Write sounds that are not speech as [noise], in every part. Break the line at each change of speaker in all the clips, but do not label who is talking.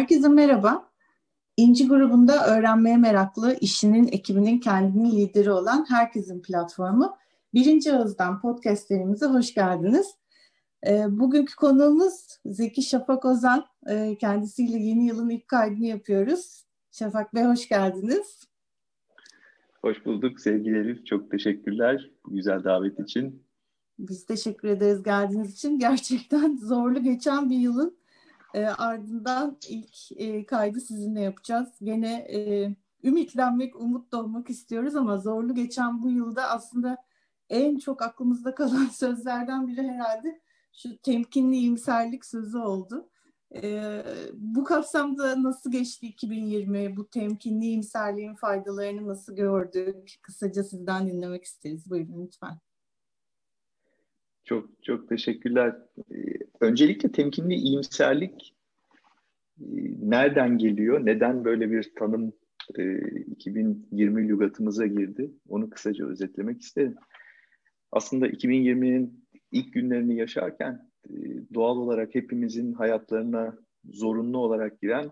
Herkese merhaba. İnci grubunda öğrenmeye meraklı, işinin, ekibinin kendini lideri olan Herkesin platformu Birinci Ağız'dan podcastlerimize hoş geldiniz. E, bugünkü konuğumuz Zeki Şafak Ozan. E, kendisiyle yeni yılın ilk kaydını yapıyoruz. Şafak Bey hoş geldiniz.
Hoş bulduk sevgili Elif. Çok teşekkürler bu güzel davet için.
Biz teşekkür ederiz geldiğiniz için. Gerçekten [laughs] zorlu geçen bir yılın e, ardından ilk e, kaydı sizinle yapacağız. Gene e, ümitlenmek, umut doğmak istiyoruz ama zorlu geçen bu yılda aslında en çok aklımızda kalan [laughs] sözlerden biri herhalde şu temkinli iyimserlik sözü oldu. Ee, bu kapsamda nasıl geçti 2020? Bu temkinli iyimserliğin faydalarını nasıl gördük? Kısaca sizden dinlemek isteriz. Buyurun lütfen.
Çok çok teşekkürler. Ee, öncelikle temkinli iyimserlik e, nereden geliyor? Neden böyle bir tanım 2020 e, lügatımıza girdi? Onu kısaca özetlemek isterim. Aslında 2020'nin ilk günlerini yaşarken e, doğal olarak hepimizin hayatlarına zorunlu olarak giren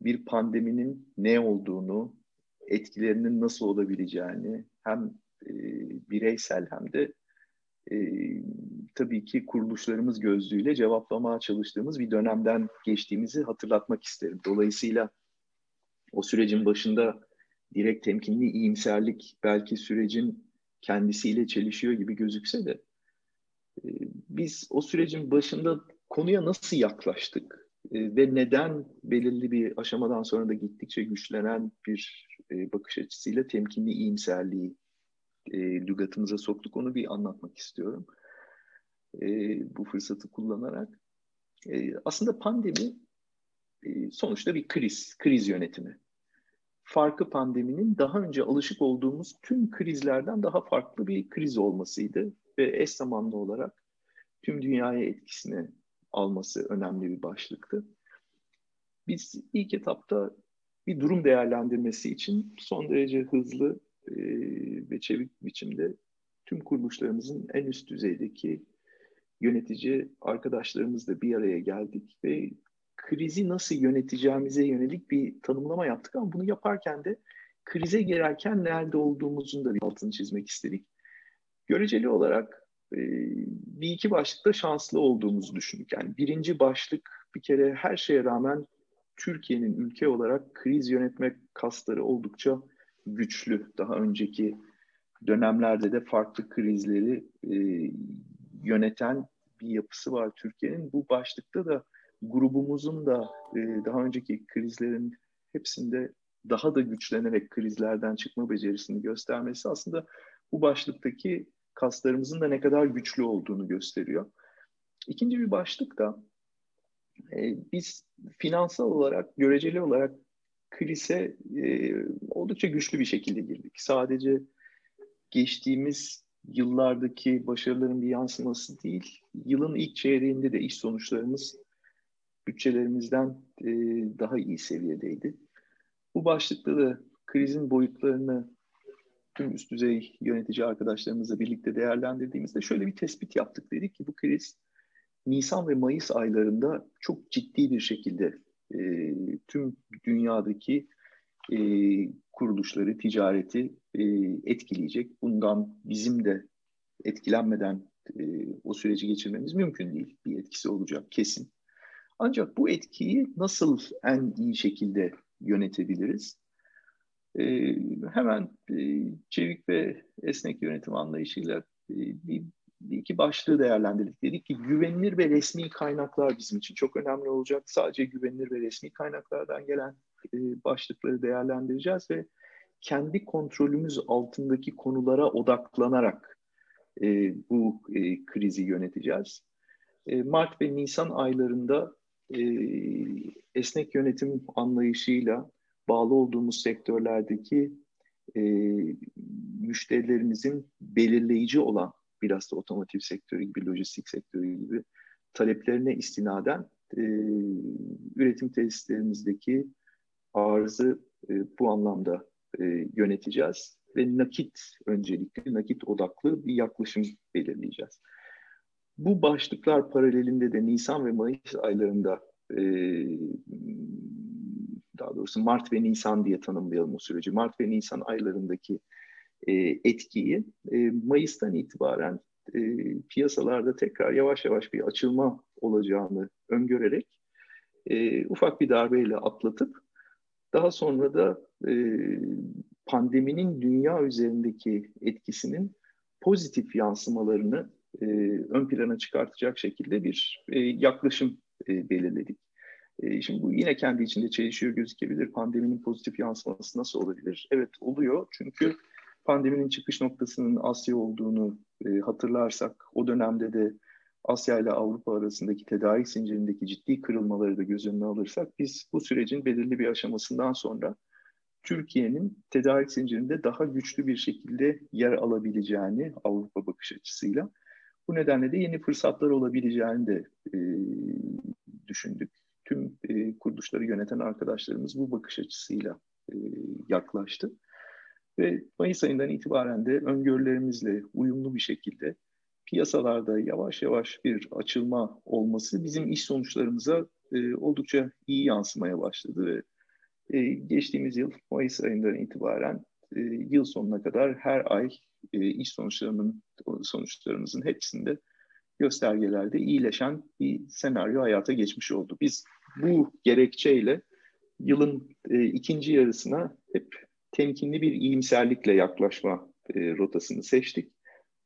bir pandeminin ne olduğunu, etkilerinin nasıl olabileceğini hem bireysel hem de e, tabii ki kuruluşlarımız gözlüğüyle cevaplamaya çalıştığımız bir dönemden geçtiğimizi hatırlatmak isterim. Dolayısıyla o sürecin başında direkt temkinli iyimserlik belki sürecin kendisiyle çelişiyor gibi gözükse de e, biz o sürecin başında konuya nasıl yaklaştık e, ve neden belirli bir aşamadan sonra da gittikçe güçlenen bir e, bakış açısıyla temkinli iyimserliği e, lügatımıza soktuk. Onu bir anlatmak istiyorum. E, bu fırsatı kullanarak. E, aslında pandemi e, sonuçta bir kriz, kriz yönetimi. Farkı pandeminin daha önce alışık olduğumuz tüm krizlerden daha farklı bir kriz olmasıydı. Ve eş zamanlı olarak tüm dünyaya etkisini alması önemli bir başlıktı. Biz ilk etapta bir durum değerlendirmesi için son derece hızlı e, ve çevik biçimde tüm kuruluşlarımızın en üst düzeydeki yönetici arkadaşlarımızla bir araya geldik ve krizi nasıl yöneteceğimize yönelik bir tanımlama yaptık ama bunu yaparken de krize girerken nerede olduğumuzun da bir altını çizmek istedik. Göreceli olarak e, bir iki başlıkta şanslı olduğumuzu düşündük. Yani birinci başlık bir kere her şeye rağmen Türkiye'nin ülke olarak kriz yönetmek kasları oldukça güçlü. Daha önceki dönemlerde de farklı krizleri e, yöneten bir yapısı var Türkiye'nin. Bu başlıkta da grubumuzun da e, daha önceki krizlerin hepsinde daha da güçlenerek krizlerden çıkma becerisini göstermesi aslında bu başlıktaki kaslarımızın da ne kadar güçlü olduğunu gösteriyor. İkinci bir başlık da e, biz finansal olarak, göreceli olarak krize e, oldukça güçlü bir şekilde girdik. Sadece geçtiğimiz yıllardaki başarıların bir yansıması değil, yılın ilk çeyreğinde de iş sonuçlarımız bütçelerimizden e, daha iyi seviyedeydi. Bu başlıkta da krizin boyutlarını tüm üst düzey yönetici arkadaşlarımızla birlikte değerlendirdiğimizde şöyle bir tespit yaptık. Dedik ki bu kriz Nisan ve Mayıs aylarında çok ciddi bir şekilde e, tüm dünyadaki e, kuruluşları, ticareti e, etkileyecek. Bundan bizim de etkilenmeden e, o süreci geçirmemiz mümkün değil. Bir etkisi olacak kesin. Ancak bu etkiyi nasıl en iyi şekilde yönetebiliriz? E, hemen e, çevik ve esnek yönetim anlayışıyla e, bir iki başlığı değerlendirdik. Dedik ki güvenilir ve resmi kaynaklar bizim için çok önemli olacak. Sadece güvenilir ve resmi kaynaklardan gelen e, başlıkları değerlendireceğiz ve kendi kontrolümüz altındaki konulara odaklanarak e, bu e, krizi yöneteceğiz. E, Mart ve Nisan aylarında e, esnek yönetim anlayışıyla bağlı olduğumuz sektörlerdeki e, müşterilerimizin belirleyici olan biraz da otomotiv sektörü gibi, lojistik sektörü gibi taleplerine istinaden e, üretim tesislerimizdeki arzı e, bu anlamda e, yöneteceğiz ve nakit öncelikli, nakit odaklı bir yaklaşım belirleyeceğiz. Bu başlıklar paralelinde de Nisan ve Mayıs aylarında e, daha doğrusu Mart ve Nisan diye tanımlayalım o süreci. Mart ve Nisan aylarındaki e, etkiyi e, Mayıs'tan itibaren e, piyasalarda tekrar yavaş yavaş bir açılma olacağını öngörerek e, ufak bir darbeyle atlatıp daha sonra da pandeminin dünya üzerindeki etkisinin pozitif yansımalarını ön plana çıkartacak şekilde bir yaklaşım belirledik. Şimdi bu yine kendi içinde çelişiyor gözükebilir. Pandeminin pozitif yansıması nasıl olabilir? Evet oluyor çünkü pandeminin çıkış noktasının Asya olduğunu e, hatırlarsak o dönemde de Asya ile Avrupa arasındaki tedarik zincirindeki ciddi kırılmaları da göz önüne alırsak biz bu sürecin belirli bir aşamasından sonra Türkiye'nin tedarik zincirinde daha güçlü bir şekilde yer alabileceğini Avrupa bakış açısıyla bu nedenle de yeni fırsatlar olabileceğini de e, düşündük. Tüm e, kuruluşları yöneten arkadaşlarımız bu bakış açısıyla e, yaklaştı. Ve Mayıs ayından itibaren de öngörülerimizle uyumlu bir şekilde piyasalarda yavaş yavaş bir açılma olması bizim iş sonuçlarımıza e, oldukça iyi yansımaya başladı ve e, geçtiğimiz yıl Mayıs ayından itibaren e, yıl sonuna kadar her ay e, iş sonuçlarının sonuçlarımızın hepsinde göstergelerde iyileşen bir senaryo hayata geçmiş oldu. Biz bu gerekçeyle yılın e, ikinci yarısına hep temkinli bir iyimserlikle yaklaşma e, rotasını seçtik.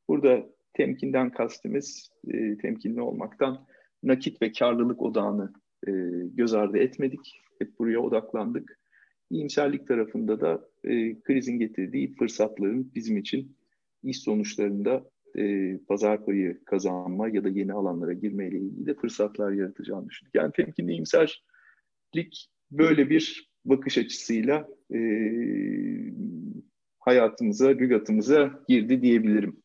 Burada temkinden kastımız e, temkinli olmaktan nakit ve karlılık odağını e, göz ardı etmedik. Hep buraya odaklandık. İyimserlik tarafında da e, krizin getirdiği fırsatların bizim için iş sonuçlarında e, pazar payı kazanma ya da yeni alanlara girmeyle ilgili de fırsatlar yaratacağını düşündük. Yani temkinli iyimserlik böyle bir bakış açısıyla e, hayatımıza, lügatımıza girdi diyebilirim.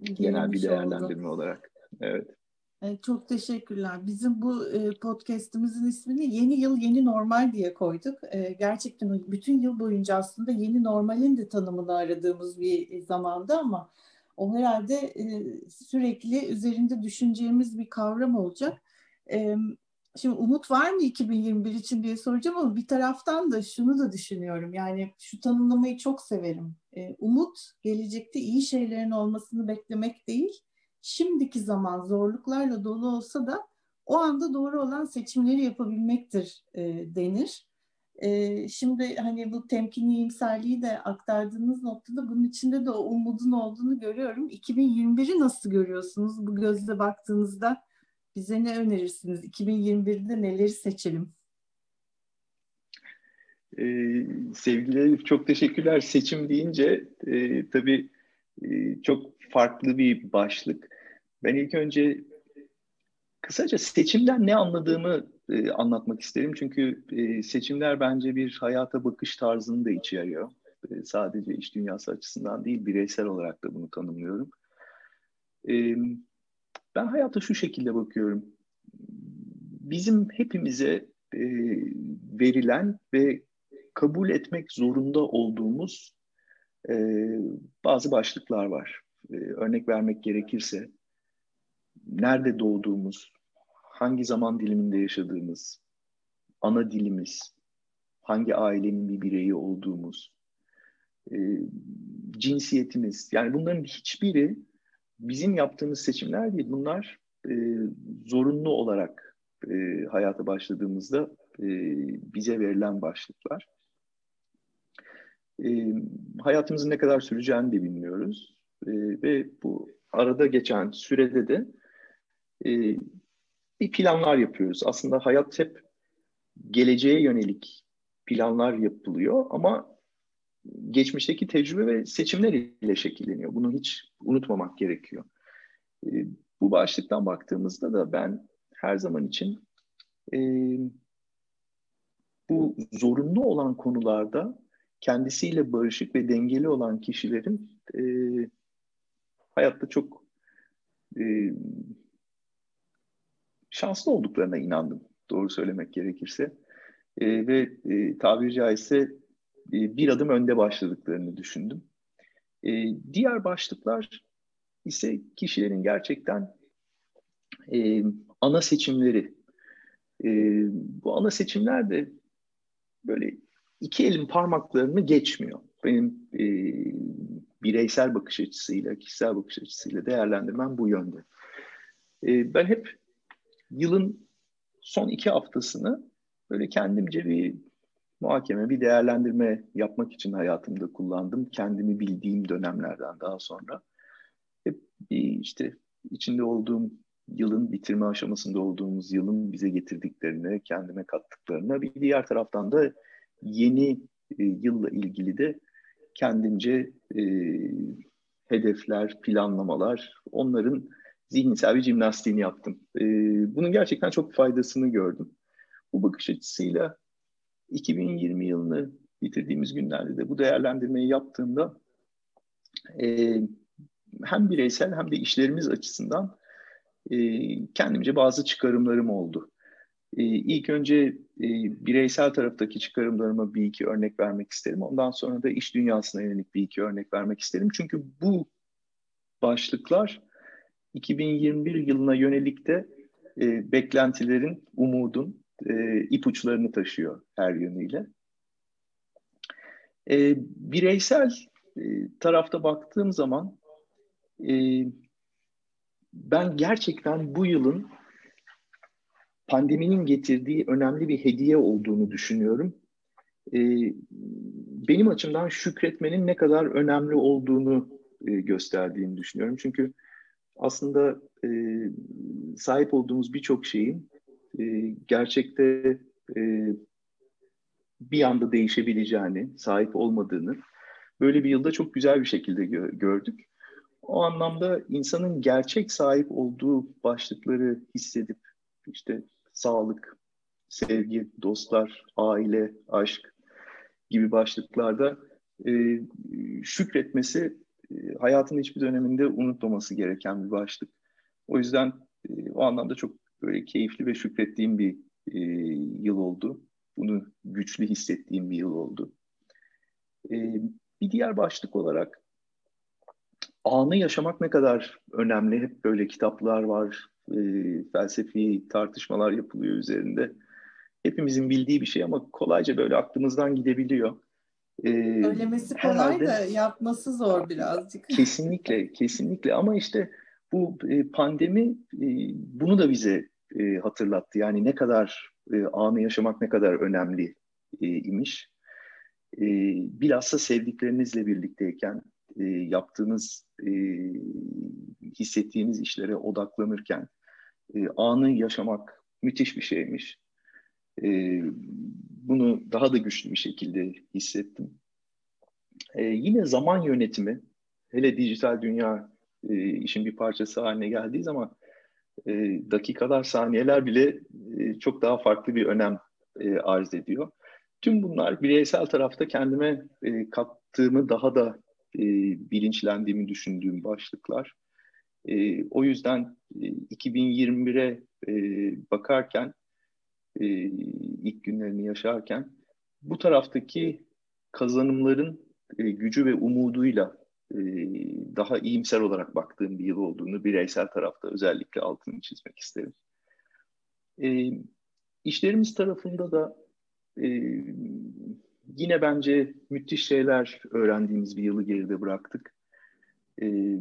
Girmiş Genel bir değerlendirme oldu. olarak. Evet.
Çok teşekkürler. Bizim bu podcast'imizin ismini Yeni Yıl Yeni Normal diye koyduk. Gerçekten bütün yıl boyunca aslında yeni normalin de tanımını aradığımız bir zamanda ama o herhalde sürekli üzerinde düşüneceğimiz bir kavram olacak. Şimdi umut var mı 2021 için diye soracağım ama bir taraftan da şunu da düşünüyorum. Yani şu tanımlamayı çok severim. Umut gelecekte iyi şeylerin olmasını beklemek değil şimdiki zaman zorluklarla dolu olsa da o anda doğru olan seçimleri yapabilmektir e, denir. E, şimdi hani bu temkinli iyimserliği de aktardığınız noktada bunun içinde de o umudun olduğunu görüyorum. 2021'i nasıl görüyorsunuz bu gözle baktığınızda? Bize ne önerirsiniz? 2021'de neleri seçelim?
Ee, sevgili Elif çok teşekkürler. Seçim deyince e, tabii e, çok farklı bir başlık. Ben ilk önce kısaca seçimden ne anladığımı e, anlatmak isterim. Çünkü e, seçimler bence bir hayata bakış tarzını da içeriyor. E, sadece iş dünyası açısından değil, bireysel olarak da bunu tanımlıyorum. E, ben hayata şu şekilde bakıyorum. Bizim hepimize e, verilen ve kabul etmek zorunda olduğumuz e, bazı başlıklar var. E, örnek vermek gerekirse nerede doğduğumuz, hangi zaman diliminde yaşadığımız, ana dilimiz, hangi ailenin bir bireyi olduğumuz, e, cinsiyetimiz. Yani bunların hiçbiri bizim yaptığımız seçimler değil. Bunlar e, zorunlu olarak e, hayata başladığımızda e, bize verilen başlıklar. E, hayatımızın ne kadar süreceğini de bilmiyoruz. E, ve bu arada geçen sürede de e, bir planlar yapıyoruz. Aslında hayat hep geleceğe yönelik planlar yapılıyor ama geçmişteki tecrübe ve seçimler ile şekilleniyor. Bunu hiç unutmamak gerekiyor. E, bu başlıktan baktığımızda da ben her zaman için e, bu zorunlu olan konularda kendisiyle barışık ve dengeli olan kişilerin e, hayatta çok e, şanslı olduklarına inandım doğru söylemek gerekirse. E, ve e, tabiri caizse bir adım önde başladıklarını düşündüm. E, diğer başlıklar ise kişilerin gerçekten e, ana seçimleri. E, bu ana seçimler de böyle iki elin parmaklarını geçmiyor. Benim e, bireysel bakış açısıyla, kişisel bakış açısıyla değerlendirmem bu yönde. E, ben hep yılın son iki haftasını böyle kendimce bir muhakeme, bir değerlendirme yapmak için hayatımda kullandım. Kendimi bildiğim dönemlerden daha sonra. Hep işte içinde olduğum yılın bitirme aşamasında olduğumuz yılın bize getirdiklerini, kendime kattıklarını bir diğer taraftan da yeni e, yılla ilgili de kendimce e, hedefler, planlamalar, onların zihinsel bir jimnastiğini yaptım. E, bunun gerçekten çok faydasını gördüm. Bu bakış açısıyla 2020 yılını bitirdiğimiz günlerde de bu değerlendirmeyi yaptığımda e, hem bireysel hem de işlerimiz açısından e, kendimce bazı çıkarımlarım oldu. E, ilk önce e, bireysel taraftaki çıkarımlarıma bir iki örnek vermek isterim. Ondan sonra da iş dünyasına yönelik bir iki örnek vermek isterim. Çünkü bu başlıklar 2021 yılına yönelik de e, beklentilerin, umudun e, ipuçlarını taşıyor her yönüyle. E, bireysel e, tarafta baktığım zaman e, ben gerçekten bu yılın pandeminin getirdiği önemli bir hediye olduğunu düşünüyorum. E, benim açımdan şükretmenin ne kadar önemli olduğunu e, gösterdiğini düşünüyorum. Çünkü aslında e, sahip olduğumuz birçok şeyin e, gerçekte e, bir anda değişebileceğini, sahip olmadığını böyle bir yılda çok güzel bir şekilde gö- gördük. O anlamda insanın gerçek sahip olduğu başlıkları hissedip işte sağlık, sevgi, dostlar, aile, aşk gibi başlıklarda e, şükretmesi e, hayatın hiçbir döneminde unutmaması gereken bir başlık. O yüzden e, o anlamda çok böyle keyifli ve şükrettiğim bir e, yıl oldu. Bunu güçlü hissettiğim bir yıl oldu. E, bir diğer başlık olarak anı yaşamak ne kadar önemli. Hep böyle kitaplar var, e, felsefi tartışmalar yapılıyor üzerinde. Hepimizin bildiği bir şey ama kolayca böyle aklımızdan gidebiliyor.
Ee, Söylemesi kolay herhalde, da yapması zor birazcık.
Kesinlikle, kesinlikle ama işte bu e, pandemi e, bunu da bize e, hatırlattı. Yani ne kadar e, anı yaşamak ne kadar önemli e, imiş. E, bilhassa sevdiklerinizle birlikteyken e, yaptığınız, e, hissettiğiniz işlere odaklanırken e, anı yaşamak müthiş bir şeymiş. E, bunu daha da güçlü bir şekilde hissettim. E, yine zaman yönetimi, hele dijital dünya e, işin bir parçası haline geldiği zaman e, dakikalar, saniyeler bile e, çok daha farklı bir önem e, arz ediyor. Tüm bunlar bireysel tarafta kendime e, kattığımı daha da e, bilinçlendiğimi düşündüğüm başlıklar. E, o yüzden e, 2021'e e, bakarken, e, ilk günlerini yaşarken bu taraftaki kazanımların e, gücü ve umuduyla daha iyimser olarak baktığım bir yıl olduğunu bireysel tarafta özellikle altını çizmek isterim. E, işlerimiz tarafında da e, yine bence müthiş şeyler öğrendiğimiz bir yılı geride bıraktık. E,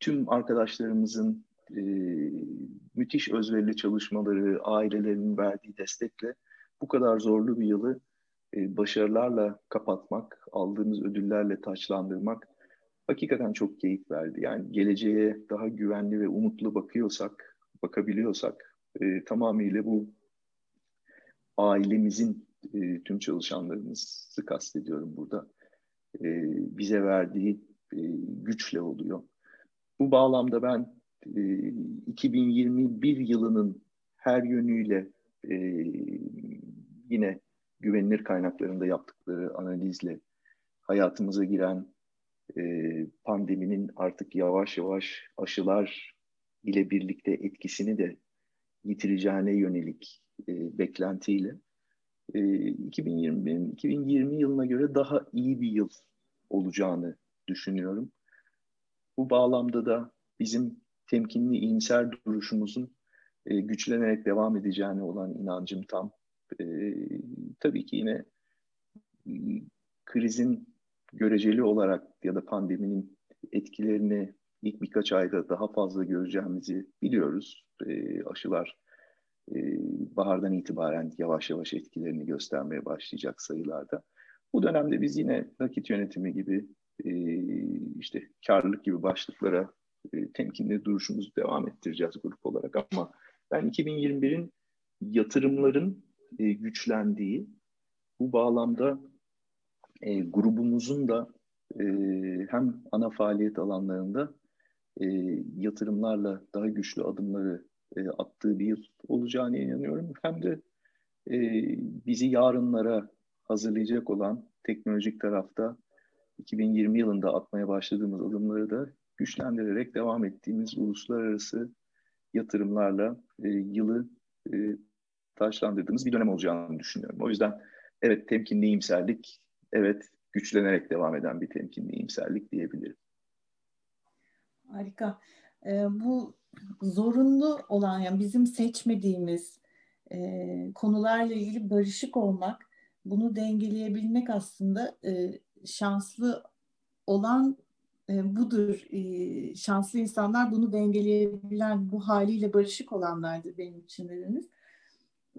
tüm arkadaşlarımızın e, müthiş özverili çalışmaları, ailelerinin verdiği destekle bu kadar zorlu bir yılı e, başarılarla kapatmak, aldığımız ödüllerle taçlandırmak hakikaten çok keyif verdi. Yani geleceğe daha güvenli ve umutlu bakıyorsak, bakabiliyorsak e, tamamıyla bu ailemizin e, tüm çalışanlarımızı kastediyorum burada. E, bize verdiği e, güçle oluyor. Bu bağlamda ben e, 2021 yılının her yönüyle e, yine güvenilir kaynaklarında yaptıkları analizle hayatımıza giren e, pandeminin artık yavaş yavaş aşılar ile birlikte etkisini de yitireceğine yönelik e, beklentiyle e, 2020'nin 2020 yılına göre daha iyi bir yıl olacağını düşünüyorum. Bu bağlamda da bizim temkinli iyimser duruşumuzun e, güçlenerek devam edeceğine olan inancım tam. E, tabii ki yine krizin göreceli olarak ya da pandeminin etkilerini ilk birkaç ayda daha fazla göreceğimizi biliyoruz. E, aşılar e, bahardan itibaren yavaş yavaş etkilerini göstermeye başlayacak sayılarda. Bu dönemde biz yine nakit yönetimi gibi e, işte karlılık gibi başlıklara e, temkinli duruşumuzu devam ettireceğiz grup olarak ama ben 2021'in yatırımların e, güçlendiği bu bağlamda e, grubumuzun da e, hem ana faaliyet alanlarında e, yatırımlarla daha güçlü adımları e, attığı bir yıl olacağını inanıyorum. Hem de e, bizi yarınlara hazırlayacak olan teknolojik tarafta 2020 yılında atmaya başladığımız adımları da güçlendirerek devam ettiğimiz uluslararası yatırımlarla e, yılı e, taşlandırdığımız bir dönem olacağını düşünüyorum. O yüzden evet temkinli iyimserlik, evet güçlenerek devam eden bir temkinli iyimserlik diyebilirim.
Harika. Ee, bu zorunlu olan yani bizim seçmediğimiz e, konularla ilgili barışık olmak, bunu dengeleyebilmek aslında e, şanslı olan e, budur. E, şanslı insanlar bunu dengeleyebilen, bu haliyle barışık olanlardır benim için dediniz.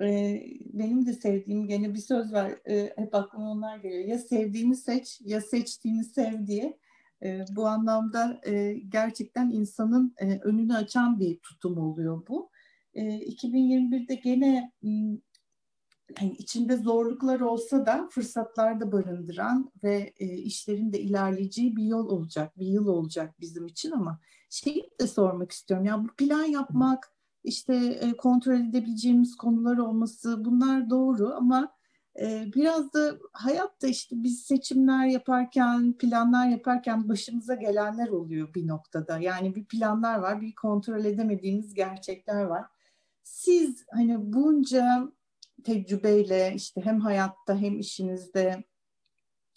E, benim de sevdiğim gene bir söz var. E, hep aklıma onlar geliyor. Ya sevdiğini seç ya seçtiğini sev diye. E, bu anlamda e, gerçekten insanın e, önünü açan bir tutum oluyor bu. E, 2021'de gene yani içinde zorluklar olsa da fırsatlar da barındıran ve e, işlerin de ilerleyeceği bir yol olacak, bir yıl olacak bizim için ama şeyi de sormak istiyorum. Ya bu plan yapmak, işte e, kontrol edebileceğimiz konular olması bunlar doğru ama e, biraz da hayatta işte biz seçimler yaparken, planlar yaparken başımıza gelenler oluyor bir noktada. Yani bir planlar var, bir kontrol edemediğimiz gerçekler var. Siz hani bunca tecrübeyle işte hem hayatta hem işinizde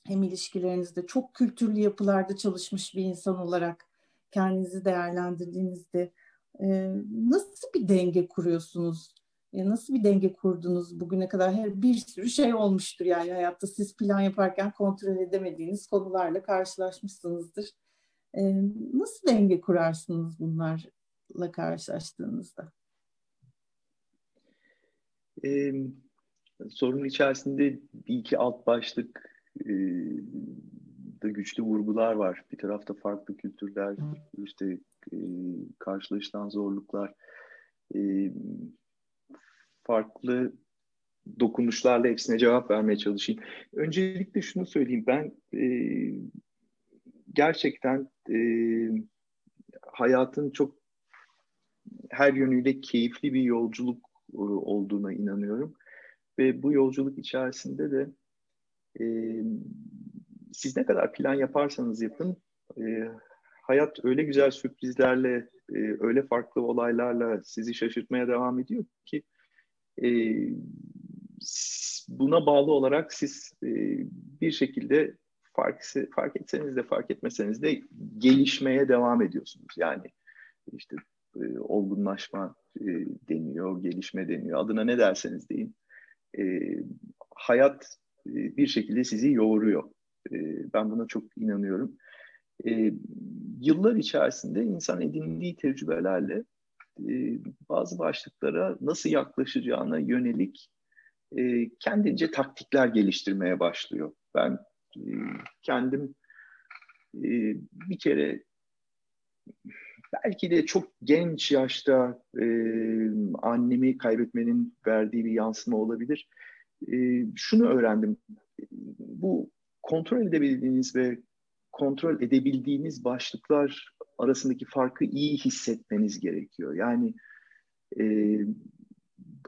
hem ilişkilerinizde çok kültürlü yapılarda çalışmış bir insan olarak kendinizi değerlendirdiğinizde e, nasıl bir denge kuruyorsunuz? E, nasıl bir denge kurdunuz bugüne kadar? Her bir sürü şey olmuştur yani hayatta siz plan yaparken kontrol edemediğiniz konularla karşılaşmışsınızdır. E, nasıl denge kurarsınız bunlarla karşılaştığınızda?
e, sorunun içerisinde bir iki alt başlık e, da güçlü vurgular var. Bir tarafta farklı kültürler, işte e, zorluklar, e, farklı dokunuşlarla hepsine cevap vermeye çalışayım. Öncelikle şunu söyleyeyim, ben e, gerçekten e, hayatın çok her yönüyle keyifli bir yolculuk e, olduğuna inanıyorum. Ve bu yolculuk içerisinde de e, siz ne kadar plan yaparsanız yapın, e, hayat öyle güzel sürprizlerle, e, öyle farklı olaylarla sizi şaşırtmaya devam ediyor ki e, buna bağlı olarak siz e, bir şekilde fark, fark etseniz de fark etmeseniz de gelişmeye devam ediyorsunuz. Yani işte e, olgunlaşma e, deniyor, gelişme deniyor. Adına ne derseniz deyin. E, hayat e, bir şekilde sizi yoğuruyor. E, ben buna çok inanıyorum. E, yıllar içerisinde insan edindiği tecrübelerle e, bazı başlıklara nasıl yaklaşacağına yönelik e, kendince taktikler geliştirmeye başlıyor. Ben e, kendim e, bir kere belki de çok genç yaşta e, annemi kaybetmenin verdiği bir yansıma olabilir. E, şunu öğrendim. Bu kontrol edebildiğiniz ve kontrol edebildiğiniz başlıklar arasındaki farkı iyi hissetmeniz gerekiyor. Yani e,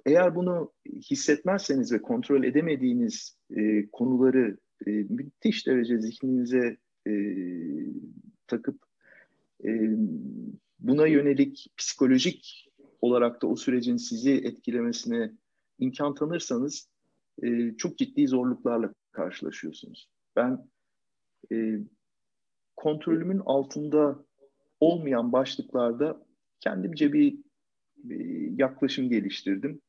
eğer bunu hissetmezseniz ve kontrol edemediğiniz e, konuları e, müthiş derece zihninize e, takıp buna yönelik psikolojik olarak da o sürecin sizi etkilemesine imkan tanırsanız çok ciddi zorluklarla karşılaşıyorsunuz. Ben kontrolümün altında olmayan başlıklarda kendimce bir yaklaşım geliştirdim.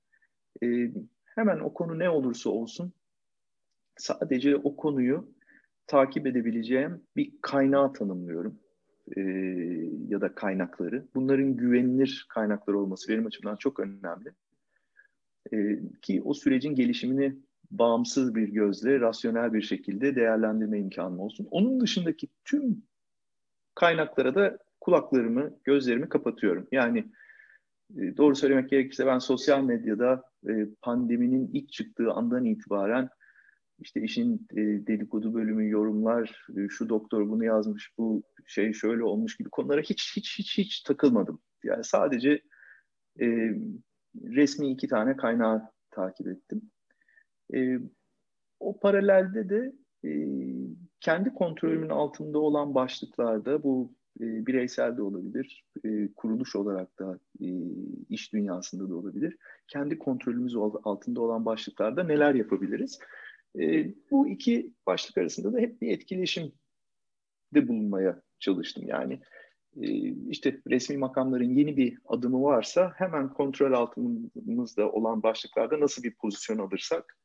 E, hemen o konu ne olursa olsun sadece o konuyu takip edebileceğim bir kaynağı tanımlıyorum e, ya da kaynakları. Bunların güvenilir kaynaklar olması benim açımdan çok önemli. E, ki o sürecin gelişimini bağımsız bir gözle, rasyonel bir şekilde değerlendirme imkanım olsun. Onun dışındaki tüm kaynaklara da kulaklarımı, gözlerimi kapatıyorum. Yani e, doğru söylemek gerekirse ben sosyal medyada e, pandeminin ilk çıktığı andan itibaren işte işin e, dedikodu bölümü yorumlar, şu doktor bunu yazmış, bu şey şöyle olmuş gibi konulara hiç hiç hiç hiç takılmadım. Yani sadece resmi iki tane kaynağı takip ettim. E, o paralelde de e, kendi kontrolümün altında olan başlıklarda bu e, bireysel de olabilir, e, kuruluş olarak da e, iş dünyasında da olabilir. Kendi kontrolümüz altında olan başlıklarda neler yapabiliriz? E, bu iki başlık arasında da hep bir etkileşim de bulunmaya çalıştım. Yani e, işte resmi makamların yeni bir adımı varsa hemen kontrol altımızda olan başlıklarda nasıl bir pozisyon alırsak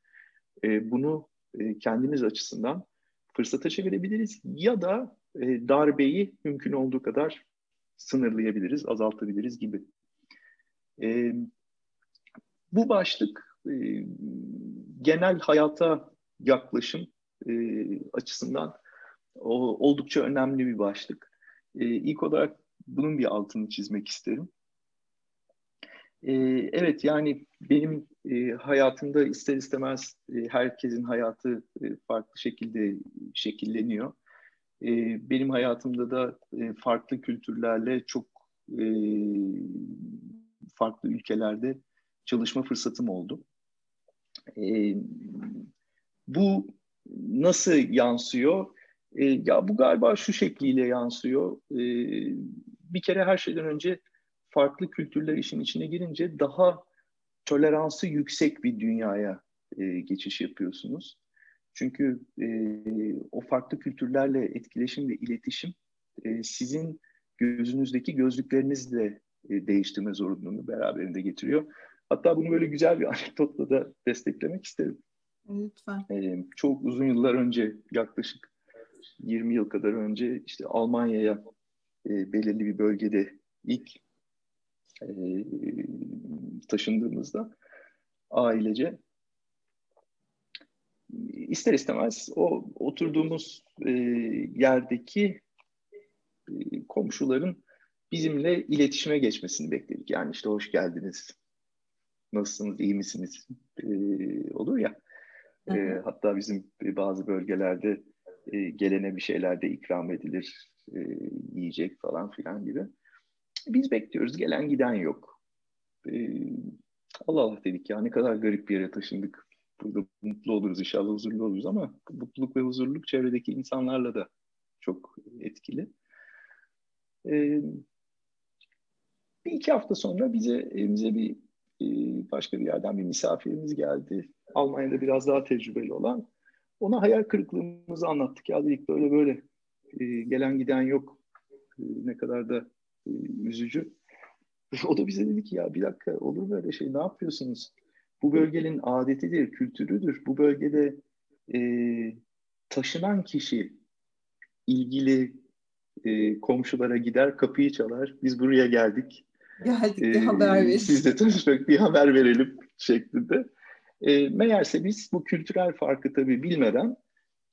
e, bunu e, kendimiz açısından fırsata çevirebiliriz ya da e, darbeyi mümkün olduğu kadar sınırlayabiliriz, azaltabiliriz gibi. E, bu başlık e, genel hayata yaklaşım e, açısından o, oldukça önemli bir başlık. E, ilk olarak bunun bir altını çizmek isterim. E, evet yani benim e, hayatımda ister istemez e, herkesin hayatı e, farklı şekilde şekilleniyor. E, benim hayatımda da e, farklı kültürlerle çok e, farklı ülkelerde çalışma fırsatım oldu. E, bu nasıl yansıyor? E, ya bu galiba şu şekliyle yansıyor. E, bir kere her şeyden önce farklı kültürler işin içine girince daha toleransı yüksek bir dünyaya e, geçiş yapıyorsunuz. Çünkü e, o farklı kültürlerle etkileşim ve iletişim e, sizin gözünüzdeki gözlüklerinizle e, değiştirme zorunluluğunu beraberinde getiriyor. Hatta bunu böyle güzel bir [laughs] anekdotla da desteklemek isterim.
Lütfen.
E, çok uzun yıllar önce yaklaşık 20 yıl kadar önce işte Almanya'ya e, belirli bir bölgede ilk e, taşındığımızda ailece ister istemez o oturduğumuz e, yerdeki e, komşuların bizimle iletişime geçmesini bekledik. Yani işte hoş geldiniz, nasılsınız, iyi misiniz e, olur ya. E, hatta bizim bazı bölgelerde e, gelene bir şeyler de ikram edilir, e, yiyecek falan filan gibi. Biz bekliyoruz, gelen giden yok. E, Allah Allah dedik ya ne kadar garip bir yere taşındık. Burada mutlu oluruz inşallah huzurlu oluruz ama mutluluk ve huzurluluk çevredeki insanlarla da çok etkili. Ee, bir iki hafta sonra bize evimize bir e, başka bir yerden bir misafirimiz geldi. Almanya'da biraz daha tecrübeli olan. Ona hayal kırıklığımızı anlattık. Ya dedik böyle böyle e, gelen giden yok. E, ne kadar da e, üzücü. [laughs] O da bize dedi ki ya bir dakika olur böyle şey ne yapıyorsunuz? Bu bölgenin adetidir, kültürüdür. Bu bölgede e, taşınan kişi ilgili e, komşulara gider, kapıyı çalar. Biz buraya geldik.
Geldik bir haber verin.
Siz de tanışmak bir haber verelim şeklinde. E, meğerse biz bu kültürel farkı tabii bilmeden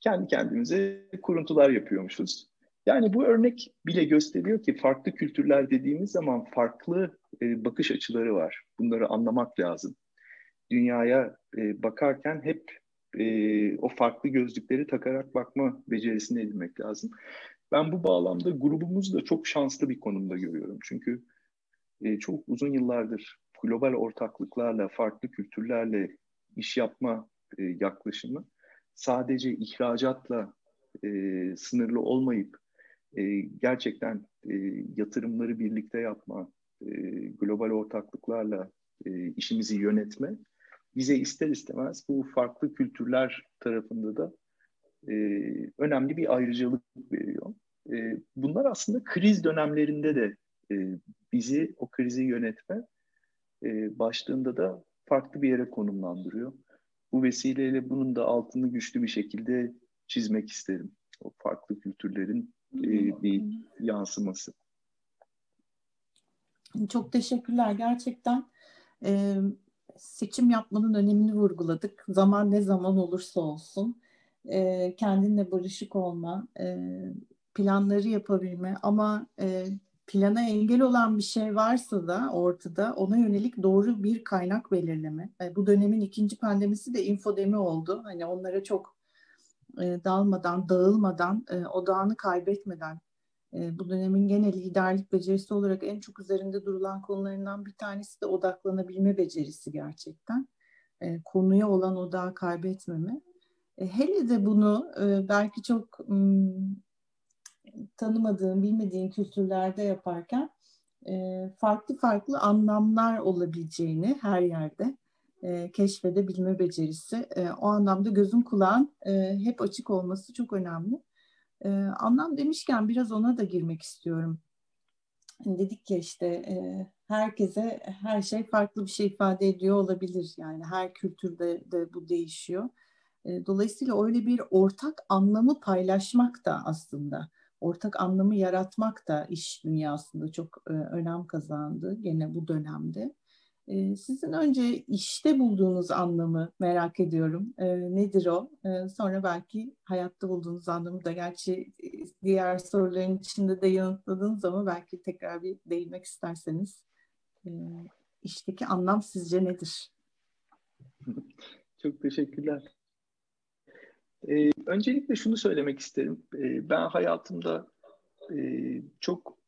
kendi kendimize kuruntular yapıyormuşuz. Yani bu örnek bile gösteriyor ki farklı kültürler dediğimiz zaman farklı e, bakış açıları var. Bunları anlamak lazım. Dünyaya e, bakarken hep e, o farklı gözlükleri takarak bakma becerisini edinmek lazım. Ben bu bağlamda grubumuzu da çok şanslı bir konumda görüyorum. Çünkü e, çok uzun yıllardır global ortaklıklarla, farklı kültürlerle iş yapma e, yaklaşımı sadece ihracatla e, sınırlı olmayıp e, gerçekten e, yatırımları birlikte yapma, e, global ortaklıklarla e, işimizi yönetme bize ister istemez bu farklı kültürler tarafında da e, önemli bir ayrıcalık veriyor. bunlar aslında kriz dönemlerinde de bizi o krizi yönetme e, başlığında da farklı bir yere konumlandırıyor. Bu vesileyle bunun da altını güçlü bir şekilde çizmek isterim. O farklı kültürlerin e, bir yansıması.
Çok teşekkürler. Gerçekten e, seçim yapmanın önemini vurguladık. Zaman ne zaman olursa olsun e, kendinle barışık olma, e, planları yapabilme ama e, plana engel olan bir şey varsa da ortada ona yönelik doğru bir kaynak belirleme. E, bu dönemin ikinci pandemisi de infodemi oldu. Hani onlara çok e, dalmadan, dağılmadan, e, odağını kaybetmeden e, bu dönemin genel liderlik becerisi olarak en çok üzerinde durulan konularından bir tanesi de odaklanabilme becerisi gerçekten. E, konuya olan odağı kaybetmeme. E, hele de bunu e, belki çok m, tanımadığın, bilmediğin kültürlerde yaparken e, farklı farklı anlamlar olabileceğini her yerde e, keşfedebilme becerisi. E, o anlamda gözün kulağın e, hep açık olması çok önemli. E, anlam demişken biraz ona da girmek istiyorum. Hani dedik ya işte e, herkese her şey farklı bir şey ifade ediyor olabilir. Yani her kültürde de bu değişiyor. E, dolayısıyla öyle bir ortak anlamı paylaşmak da aslında ortak anlamı yaratmak da iş dünyasında çok e, önem kazandı gene bu dönemde. Sizin önce işte bulduğunuz anlamı merak ediyorum. Nedir o? Sonra belki hayatta bulduğunuz anlamı da gerçi diğer soruların içinde de yanıtladınız ama belki tekrar bir değinmek isterseniz. E, işteki anlam sizce nedir? [laughs]
Çok teşekkürler. Öncelikle şunu söylemek isterim. Ben hayatımda çok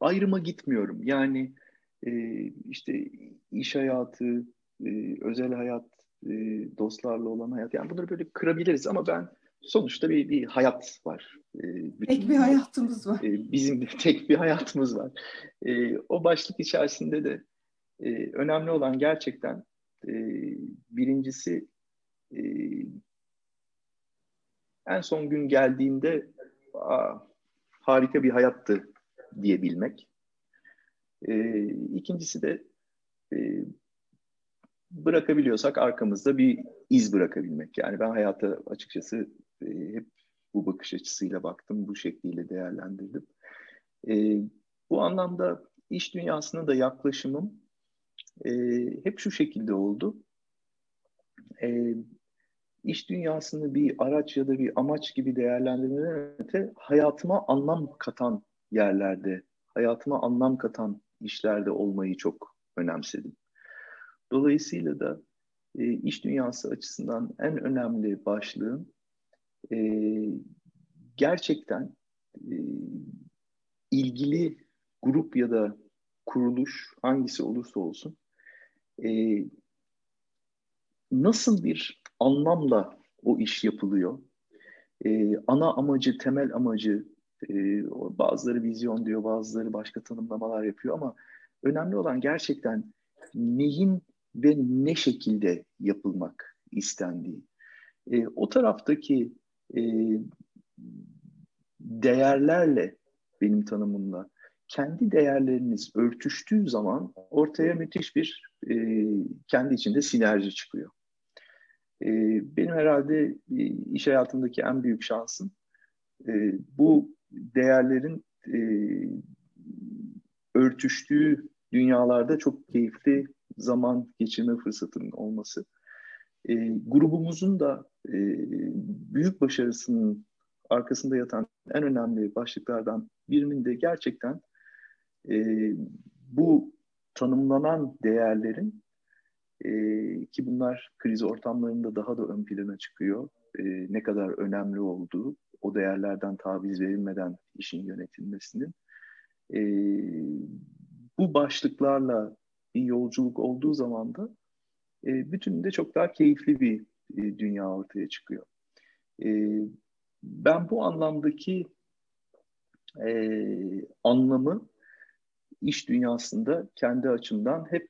ayrıma gitmiyorum. Yani e, işte iş hayatı, e, özel hayat, e, dostlarla olan hayat. Yani bunları böyle kırabiliriz ama ben sonuçta bir, bir hayat var.
E, bütün, tek bir hayatımız var.
E, bizim de tek bir hayatımız var. E, o başlık içerisinde de e, önemli olan gerçekten e, birincisi e, en son gün geldiğinde aa, harika bir hayattı diyebilmek. E, ikincisi de e, bırakabiliyorsak arkamızda bir iz bırakabilmek. Yani ben hayata açıkçası e, hep bu bakış açısıyla baktım, bu şekliyle değerlendirdim. E, bu anlamda iş dünyasına da yaklaşımım e, hep şu şekilde oldu. E, iş dünyasını bir araç ya da bir amaç gibi değerlendirmeden öte hayatıma anlam katan yerlerde, hayatıma anlam katan işlerde olmayı çok önemsedim. Dolayısıyla da e, iş dünyası açısından en önemli başlığım e, gerçekten e, ilgili grup ya da kuruluş hangisi olursa olsun e, nasıl bir anlamla o iş yapılıyor? E, ana amacı, temel amacı, e, bazıları vizyon diyor, bazıları başka tanımlamalar yapıyor ama önemli olan gerçekten neyin ve ne şekilde yapılmak istendiği. E, o taraftaki e, değerlerle benim tanımımla kendi değerleriniz örtüştüğü zaman ortaya müthiş bir e, kendi içinde sinerji çıkıyor. E, benim herhalde e, iş hayatındaki en büyük şansım e, bu değerlerin e, örtüştüğü dünyalarda çok keyifli zaman geçirme fırsatının olması. E, grubumuzun da e, büyük başarısının arkasında yatan en önemli başlıklardan birinin de gerçekten e, bu tanımlanan değerlerin e, ki bunlar kriz ortamlarında daha da ön plana çıkıyor. E, ne kadar önemli olduğu, o değerlerden taviz verilmeden işin yönetilmesinin. E, bu başlıklarla bir yolculuk olduğu zaman da e, bütününde çok daha keyifli bir e, dünya ortaya çıkıyor. E, ben bu anlamdaki e, anlamı iş dünyasında kendi açımdan hep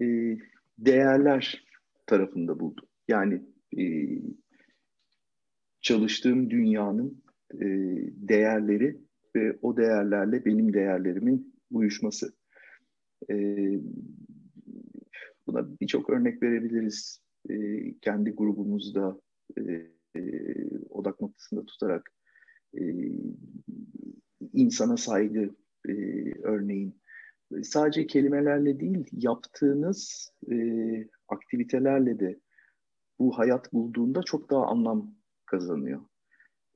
e, değerler tarafında buldum. Yani e, çalıştığım dünyanın e, değerleri ve o değerlerle benim değerlerimin uyuşması. E, buna birçok örnek verebiliriz. E, kendi grubumuzda e, e, odak noktasında tutarak e, insana saygı e, örneğin sadece kelimelerle değil yaptığınız e, aktivitelerle de bu hayat bulduğunda çok daha anlam kazanıyor.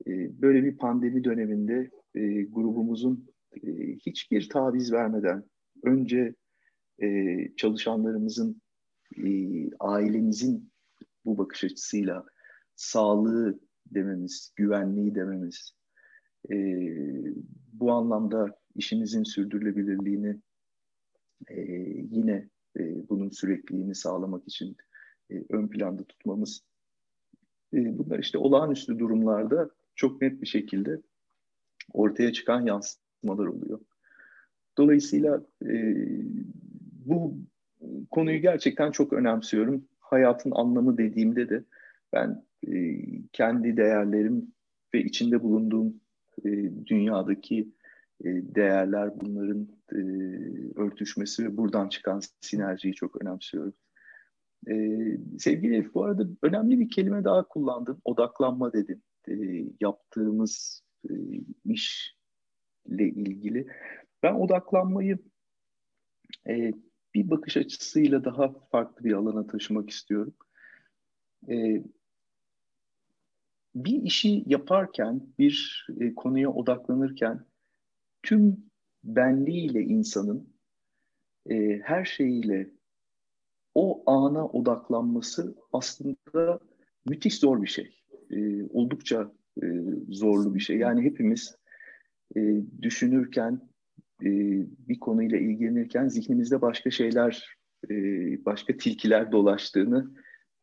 E, böyle bir pandemi döneminde e, grubumuzun e, hiçbir taviz vermeden önce e, çalışanlarımızın, ailemizin bu bakış açısıyla sağlığı dememiz, güvenliği dememiz, bu anlamda işimizin sürdürülebilirliğini yine bunun sürekliliğini sağlamak için ön planda tutmamız e, bunlar işte olağanüstü durumlarda çok net bir şekilde ortaya çıkan yansımalar oluyor. Dolayısıyla e, bu konuyu gerçekten çok önemsiyorum. Hayatın anlamı dediğimde de ben e, kendi değerlerim ve içinde bulunduğum e, dünyadaki e, değerler bunların e, örtüşmesi ve buradan çıkan sinerjiyi çok önemsiyorum. E, sevgili Elif bu arada önemli bir kelime daha kullandın. Odaklanma dedin. E, yaptığımız e, işle ilgili. Ben odaklanmayı e, bir bakış açısıyla daha farklı bir alana taşımak istiyorum. E, bir işi yaparken, bir e, konuya odaklanırken tüm benliğiyle insanın e, her şeyiyle o ana odaklanması aslında müthiş zor bir şey. E, oldukça e, zorlu bir şey. Yani hepimiz e, düşünürken, e, bir konuyla ilgilenirken zihnimizde başka şeyler, e, başka tilkiler dolaştığını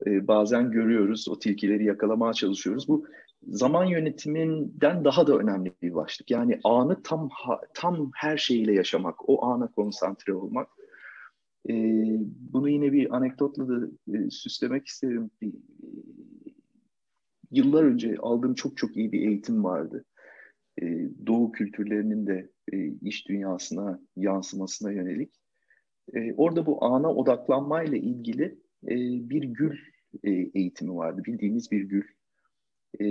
e, bazen görüyoruz. O tilkileri yakalamaya çalışıyoruz. Bu zaman yönetiminden daha da önemli bir başlık. Yani anı tam tam her şeyiyle yaşamak, o ana konsantre olmak. E, bunu yine bir anekdotla da e, süslemek isterim. E, yıllar önce aldığım çok çok iyi bir eğitim vardı. E, Doğu kültürlerinin de e, iş dünyasına yansımasına yönelik. E, orada bu ana odaklanmayla ilgili e, bir gül e, eğitimi vardı. Bildiğimiz bir gül e,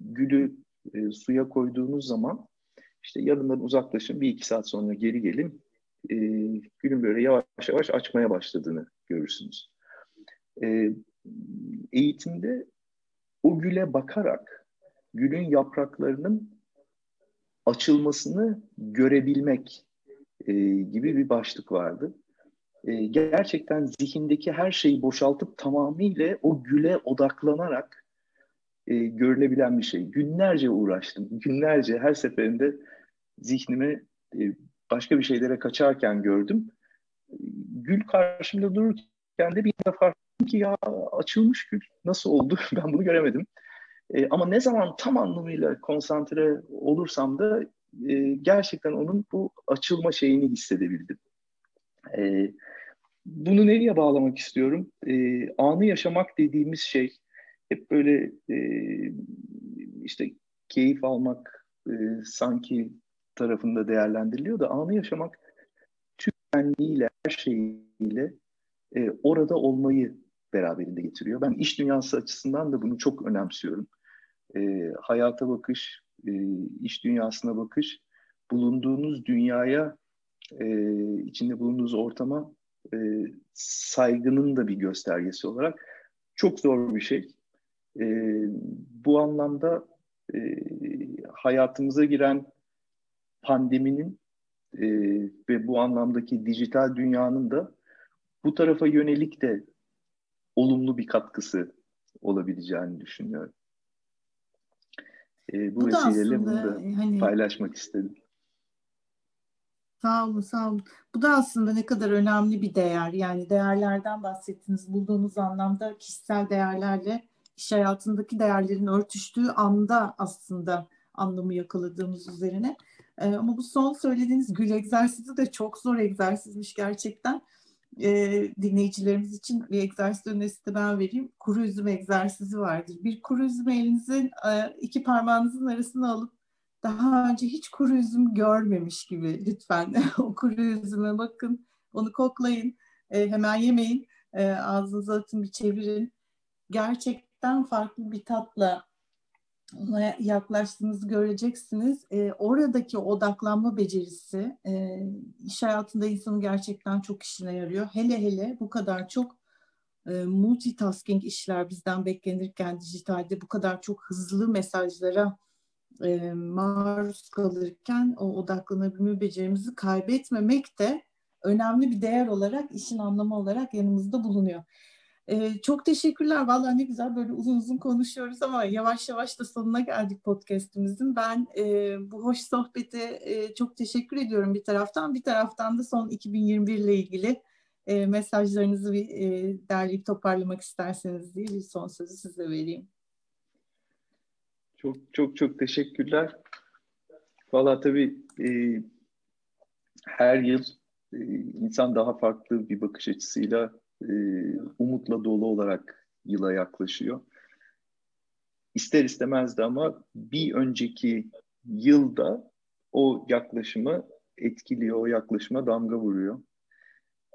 gülü e, suya koyduğunuz zaman işte yanından uzaklaşın bir iki saat sonra geri gelin e, gülün böyle yavaş yavaş açmaya başladığını görürsünüz. E, eğitimde o güle bakarak gülün yapraklarının açılmasını görebilmek e, gibi bir başlık vardı. E, gerçekten zihindeki her şeyi boşaltıp tamamıyla o güle odaklanarak e, görülebilen bir şey. Günlerce uğraştım. Günlerce her seferinde zihnimi e, başka bir şeylere kaçarken gördüm. Gül karşımda dururken de bir defa fark ki ya açılmış gül. Nasıl oldu? [laughs] Ben bunu göremedim. E, ama ne zaman tam anlamıyla konsantre olursam da e, gerçekten onun bu açılma şeyini hissedebildim. E, bunu nereye bağlamak istiyorum? E, anı yaşamak dediğimiz şey hep böyle e, işte keyif almak e, sanki tarafında değerlendiriliyor da anı yaşamak tüm benliğiyle, her şeyiyle e, orada olmayı beraberinde getiriyor. Ben iş dünyası açısından da bunu çok önemsiyorum. E, hayata bakış, e, iş dünyasına bakış, bulunduğunuz dünyaya, e, içinde bulunduğunuz ortama e, saygının da bir göstergesi olarak çok zor bir şey. E, bu anlamda e, hayatımıza giren pandeminin e, ve bu anlamdaki dijital dünyanın da bu tarafa yönelik de olumlu bir katkısı olabileceğini düşünüyorum. E, bu, bu vesileyle bunu da hani, paylaşmak istedim.
Sağ olun, sağ olun. Bu da aslında ne kadar önemli bir değer. Yani değerlerden bahsettiniz. Bulduğunuz anlamda kişisel değerlerle iş hayatındaki değerlerin örtüştüğü anda aslında anlamı yakaladığımız üzerine. Ee, ama bu son söylediğiniz gül egzersizi de çok zor egzersizmiş gerçekten. Ee, dinleyicilerimiz için bir egzersiz önerisi de ben vereyim. Kuru üzüm egzersizi vardır. Bir kuru üzüm elinizin e, iki parmağınızın arasına alıp daha önce hiç kuru üzüm görmemiş gibi lütfen [laughs] o kuru üzüme bakın, onu koklayın, e, hemen yemeyin, e, ağzınıza atın bir çevirin. Gerçekten farklı bir tatla ona yaklaştığınızı göreceksiniz. E, oradaki odaklanma becerisi e, iş hayatında insanın gerçekten çok işine yarıyor. Hele hele bu kadar çok e, multitasking işler bizden beklenirken dijitalde bu kadar çok hızlı mesajlara e, maruz kalırken o odaklanabilme becerimizi kaybetmemek de önemli bir değer olarak işin anlamı olarak yanımızda bulunuyor. Ee, çok teşekkürler. Vallahi ne güzel böyle uzun uzun konuşuyoruz ama yavaş yavaş da sonuna geldik podcastimizin. Ben e, bu hoş sohbete e, çok teşekkür ediyorum bir taraftan. Bir taraftan da son 2021 ile ilgili e, mesajlarınızı bir e, derleyip toparlamak isterseniz diye bir son sözü size vereyim.
Çok çok çok teşekkürler. Valla tabii e, her yıl e, insan daha farklı bir bakış açısıyla e, umutla dolu olarak yıla yaklaşıyor. İster istemez de ama bir önceki yılda o yaklaşımı etkiliyor, o yaklaşıma damga vuruyor.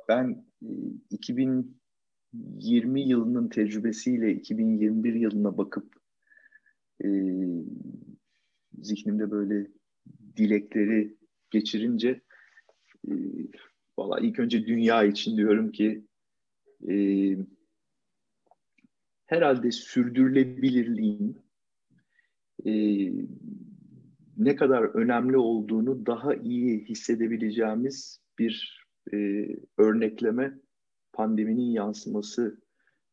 Ben e, 2020 yılının tecrübesiyle 2021 yılına bakıp e, zihnimde böyle dilekleri geçirince e, valla ilk önce dünya için diyorum ki e, herhalde sürdürülebilirliğin e, ne kadar önemli olduğunu daha iyi hissedebileceğimiz bir e, örnekleme pandeminin yansıması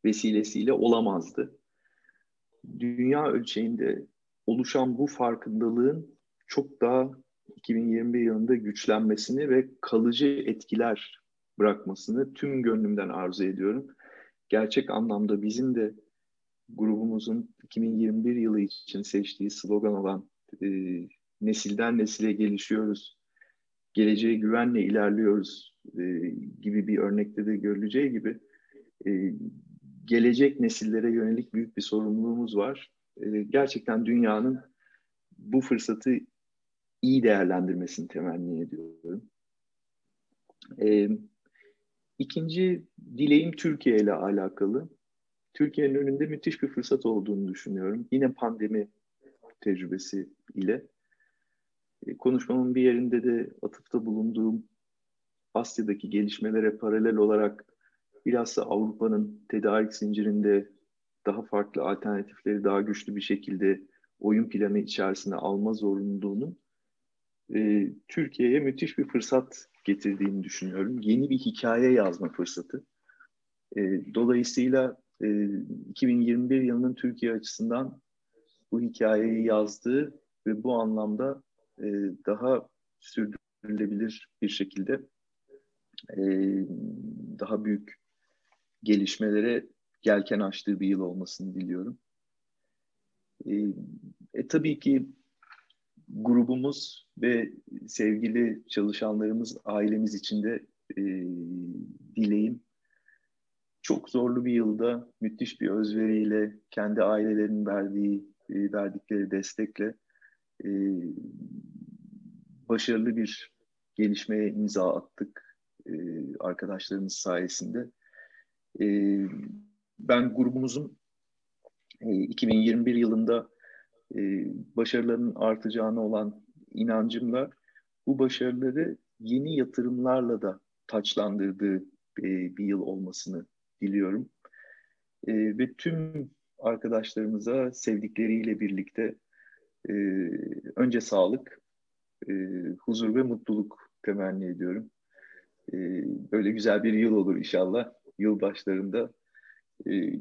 vesilesiyle olamazdı. Dünya ölçeğinde oluşan bu farkındalığın çok daha 2021 yılında güçlenmesini ve kalıcı etkiler bırakmasını tüm gönlümden arzu ediyorum. Gerçek anlamda bizim de grubumuzun 2021 yılı için seçtiği slogan olan e, nesilden nesile gelişiyoruz, geleceğe güvenle ilerliyoruz e, gibi bir örnekte de görüleceği gibi e, gelecek nesillere yönelik büyük bir sorumluluğumuz var. E, gerçekten dünyanın bu fırsatı iyi değerlendirmesini temenni ediyorum. E, İkinci dileğim Türkiye ile alakalı. Türkiye'nin önünde müthiş bir fırsat olduğunu düşünüyorum. Yine pandemi tecrübesi ile. E, konuşmamın bir yerinde de atıfta bulunduğum Asya'daki gelişmelere paralel olarak bilhassa Avrupa'nın tedarik zincirinde daha farklı alternatifleri daha güçlü bir şekilde oyun planı içerisine alma zorunluluğunun e, Türkiye'ye müthiş bir fırsat getirdiğini düşünüyorum. Yeni bir hikaye yazma fırsatı. E, dolayısıyla e, 2021 yılının Türkiye açısından bu hikayeyi yazdığı ve bu anlamda e, daha sürdürülebilir bir şekilde e, daha büyük gelişmelere gelken açtığı bir yıl olmasını diliyorum. E, e, tabii ki grubumuz ve sevgili çalışanlarımız, ailemiz için de e, dileğim çok zorlu bir yılda müthiş bir özveriyle kendi ailelerinin verdiği e, verdikleri destekle e, başarılı bir gelişmeye imza attık e, arkadaşlarımız sayesinde. E, ben grubumuzun e, 2021 yılında e, başarılarının artacağına olan inancımla bu başarıları yeni yatırımlarla da taçlandırdığı e, bir yıl olmasını diliyorum. E, ve tüm arkadaşlarımıza sevdikleriyle birlikte e, önce sağlık, huzur ve mutluluk temenni ediyorum. Böyle güzel bir yıl olur inşallah. Yıl başlarında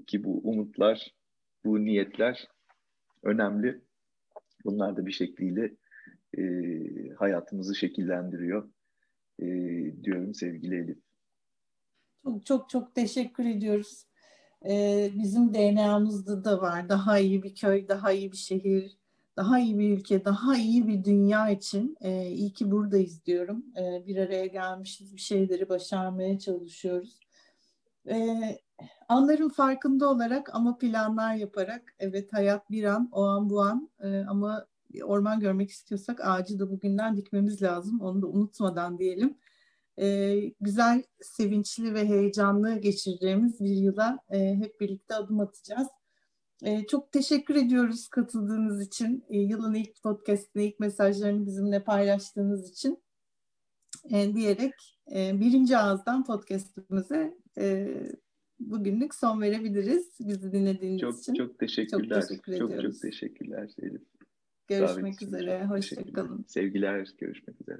ki bu umutlar, bu niyetler önemli. Bunlar da bir şekliyle e, hayatımızı şekillendiriyor e, diyorum sevgili Elif.
Çok çok çok teşekkür ediyoruz. Ee, bizim DNA'mızda da var. Daha iyi bir köy, daha iyi bir şehir, daha iyi bir ülke, daha iyi bir dünya için e, iyi ki buradayız diyorum. E, bir araya gelmişiz, bir şeyleri başarmaya çalışıyoruz. E, anların farkında olarak ama planlar yaparak evet hayat bir an o an bu an e, ama orman görmek istiyorsak ağacı da bugünden dikmemiz lazım. Onu da unutmadan diyelim. E, güzel, sevinçli ve heyecanlı geçireceğimiz bir yıla e, hep birlikte adım atacağız. E, çok teşekkür ediyoruz katıldığınız için. E, yılın ilk podcastine, ilk mesajlarını bizimle paylaştığınız için. E, diyerek e, birinci ağızdan podcastimize e, bugünlük son verebiliriz. Bizi dinlediğiniz
çok,
için.
Çok teşekkürler. Çok teşekkür çok, ediyoruz. Çok teşekkürler
Elif. Görüşmek üzere. Hoşçakalın.
Sevgiler. Görüşmek üzere.